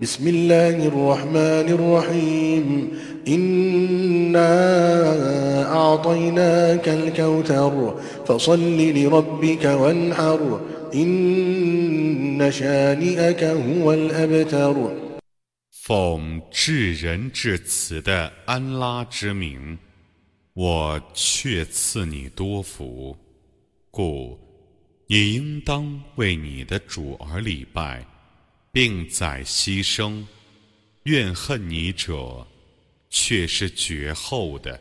بسم الله الرحمن الرحيم إنا أعطيناك الكوثر فصل لربك وانحر إن شانئك هو الأبتر 奉至仁至慈的安拉之名，我却赐你多福，故你应当为你的主而礼拜。 并在牺牲，怨恨你者，却是绝后的。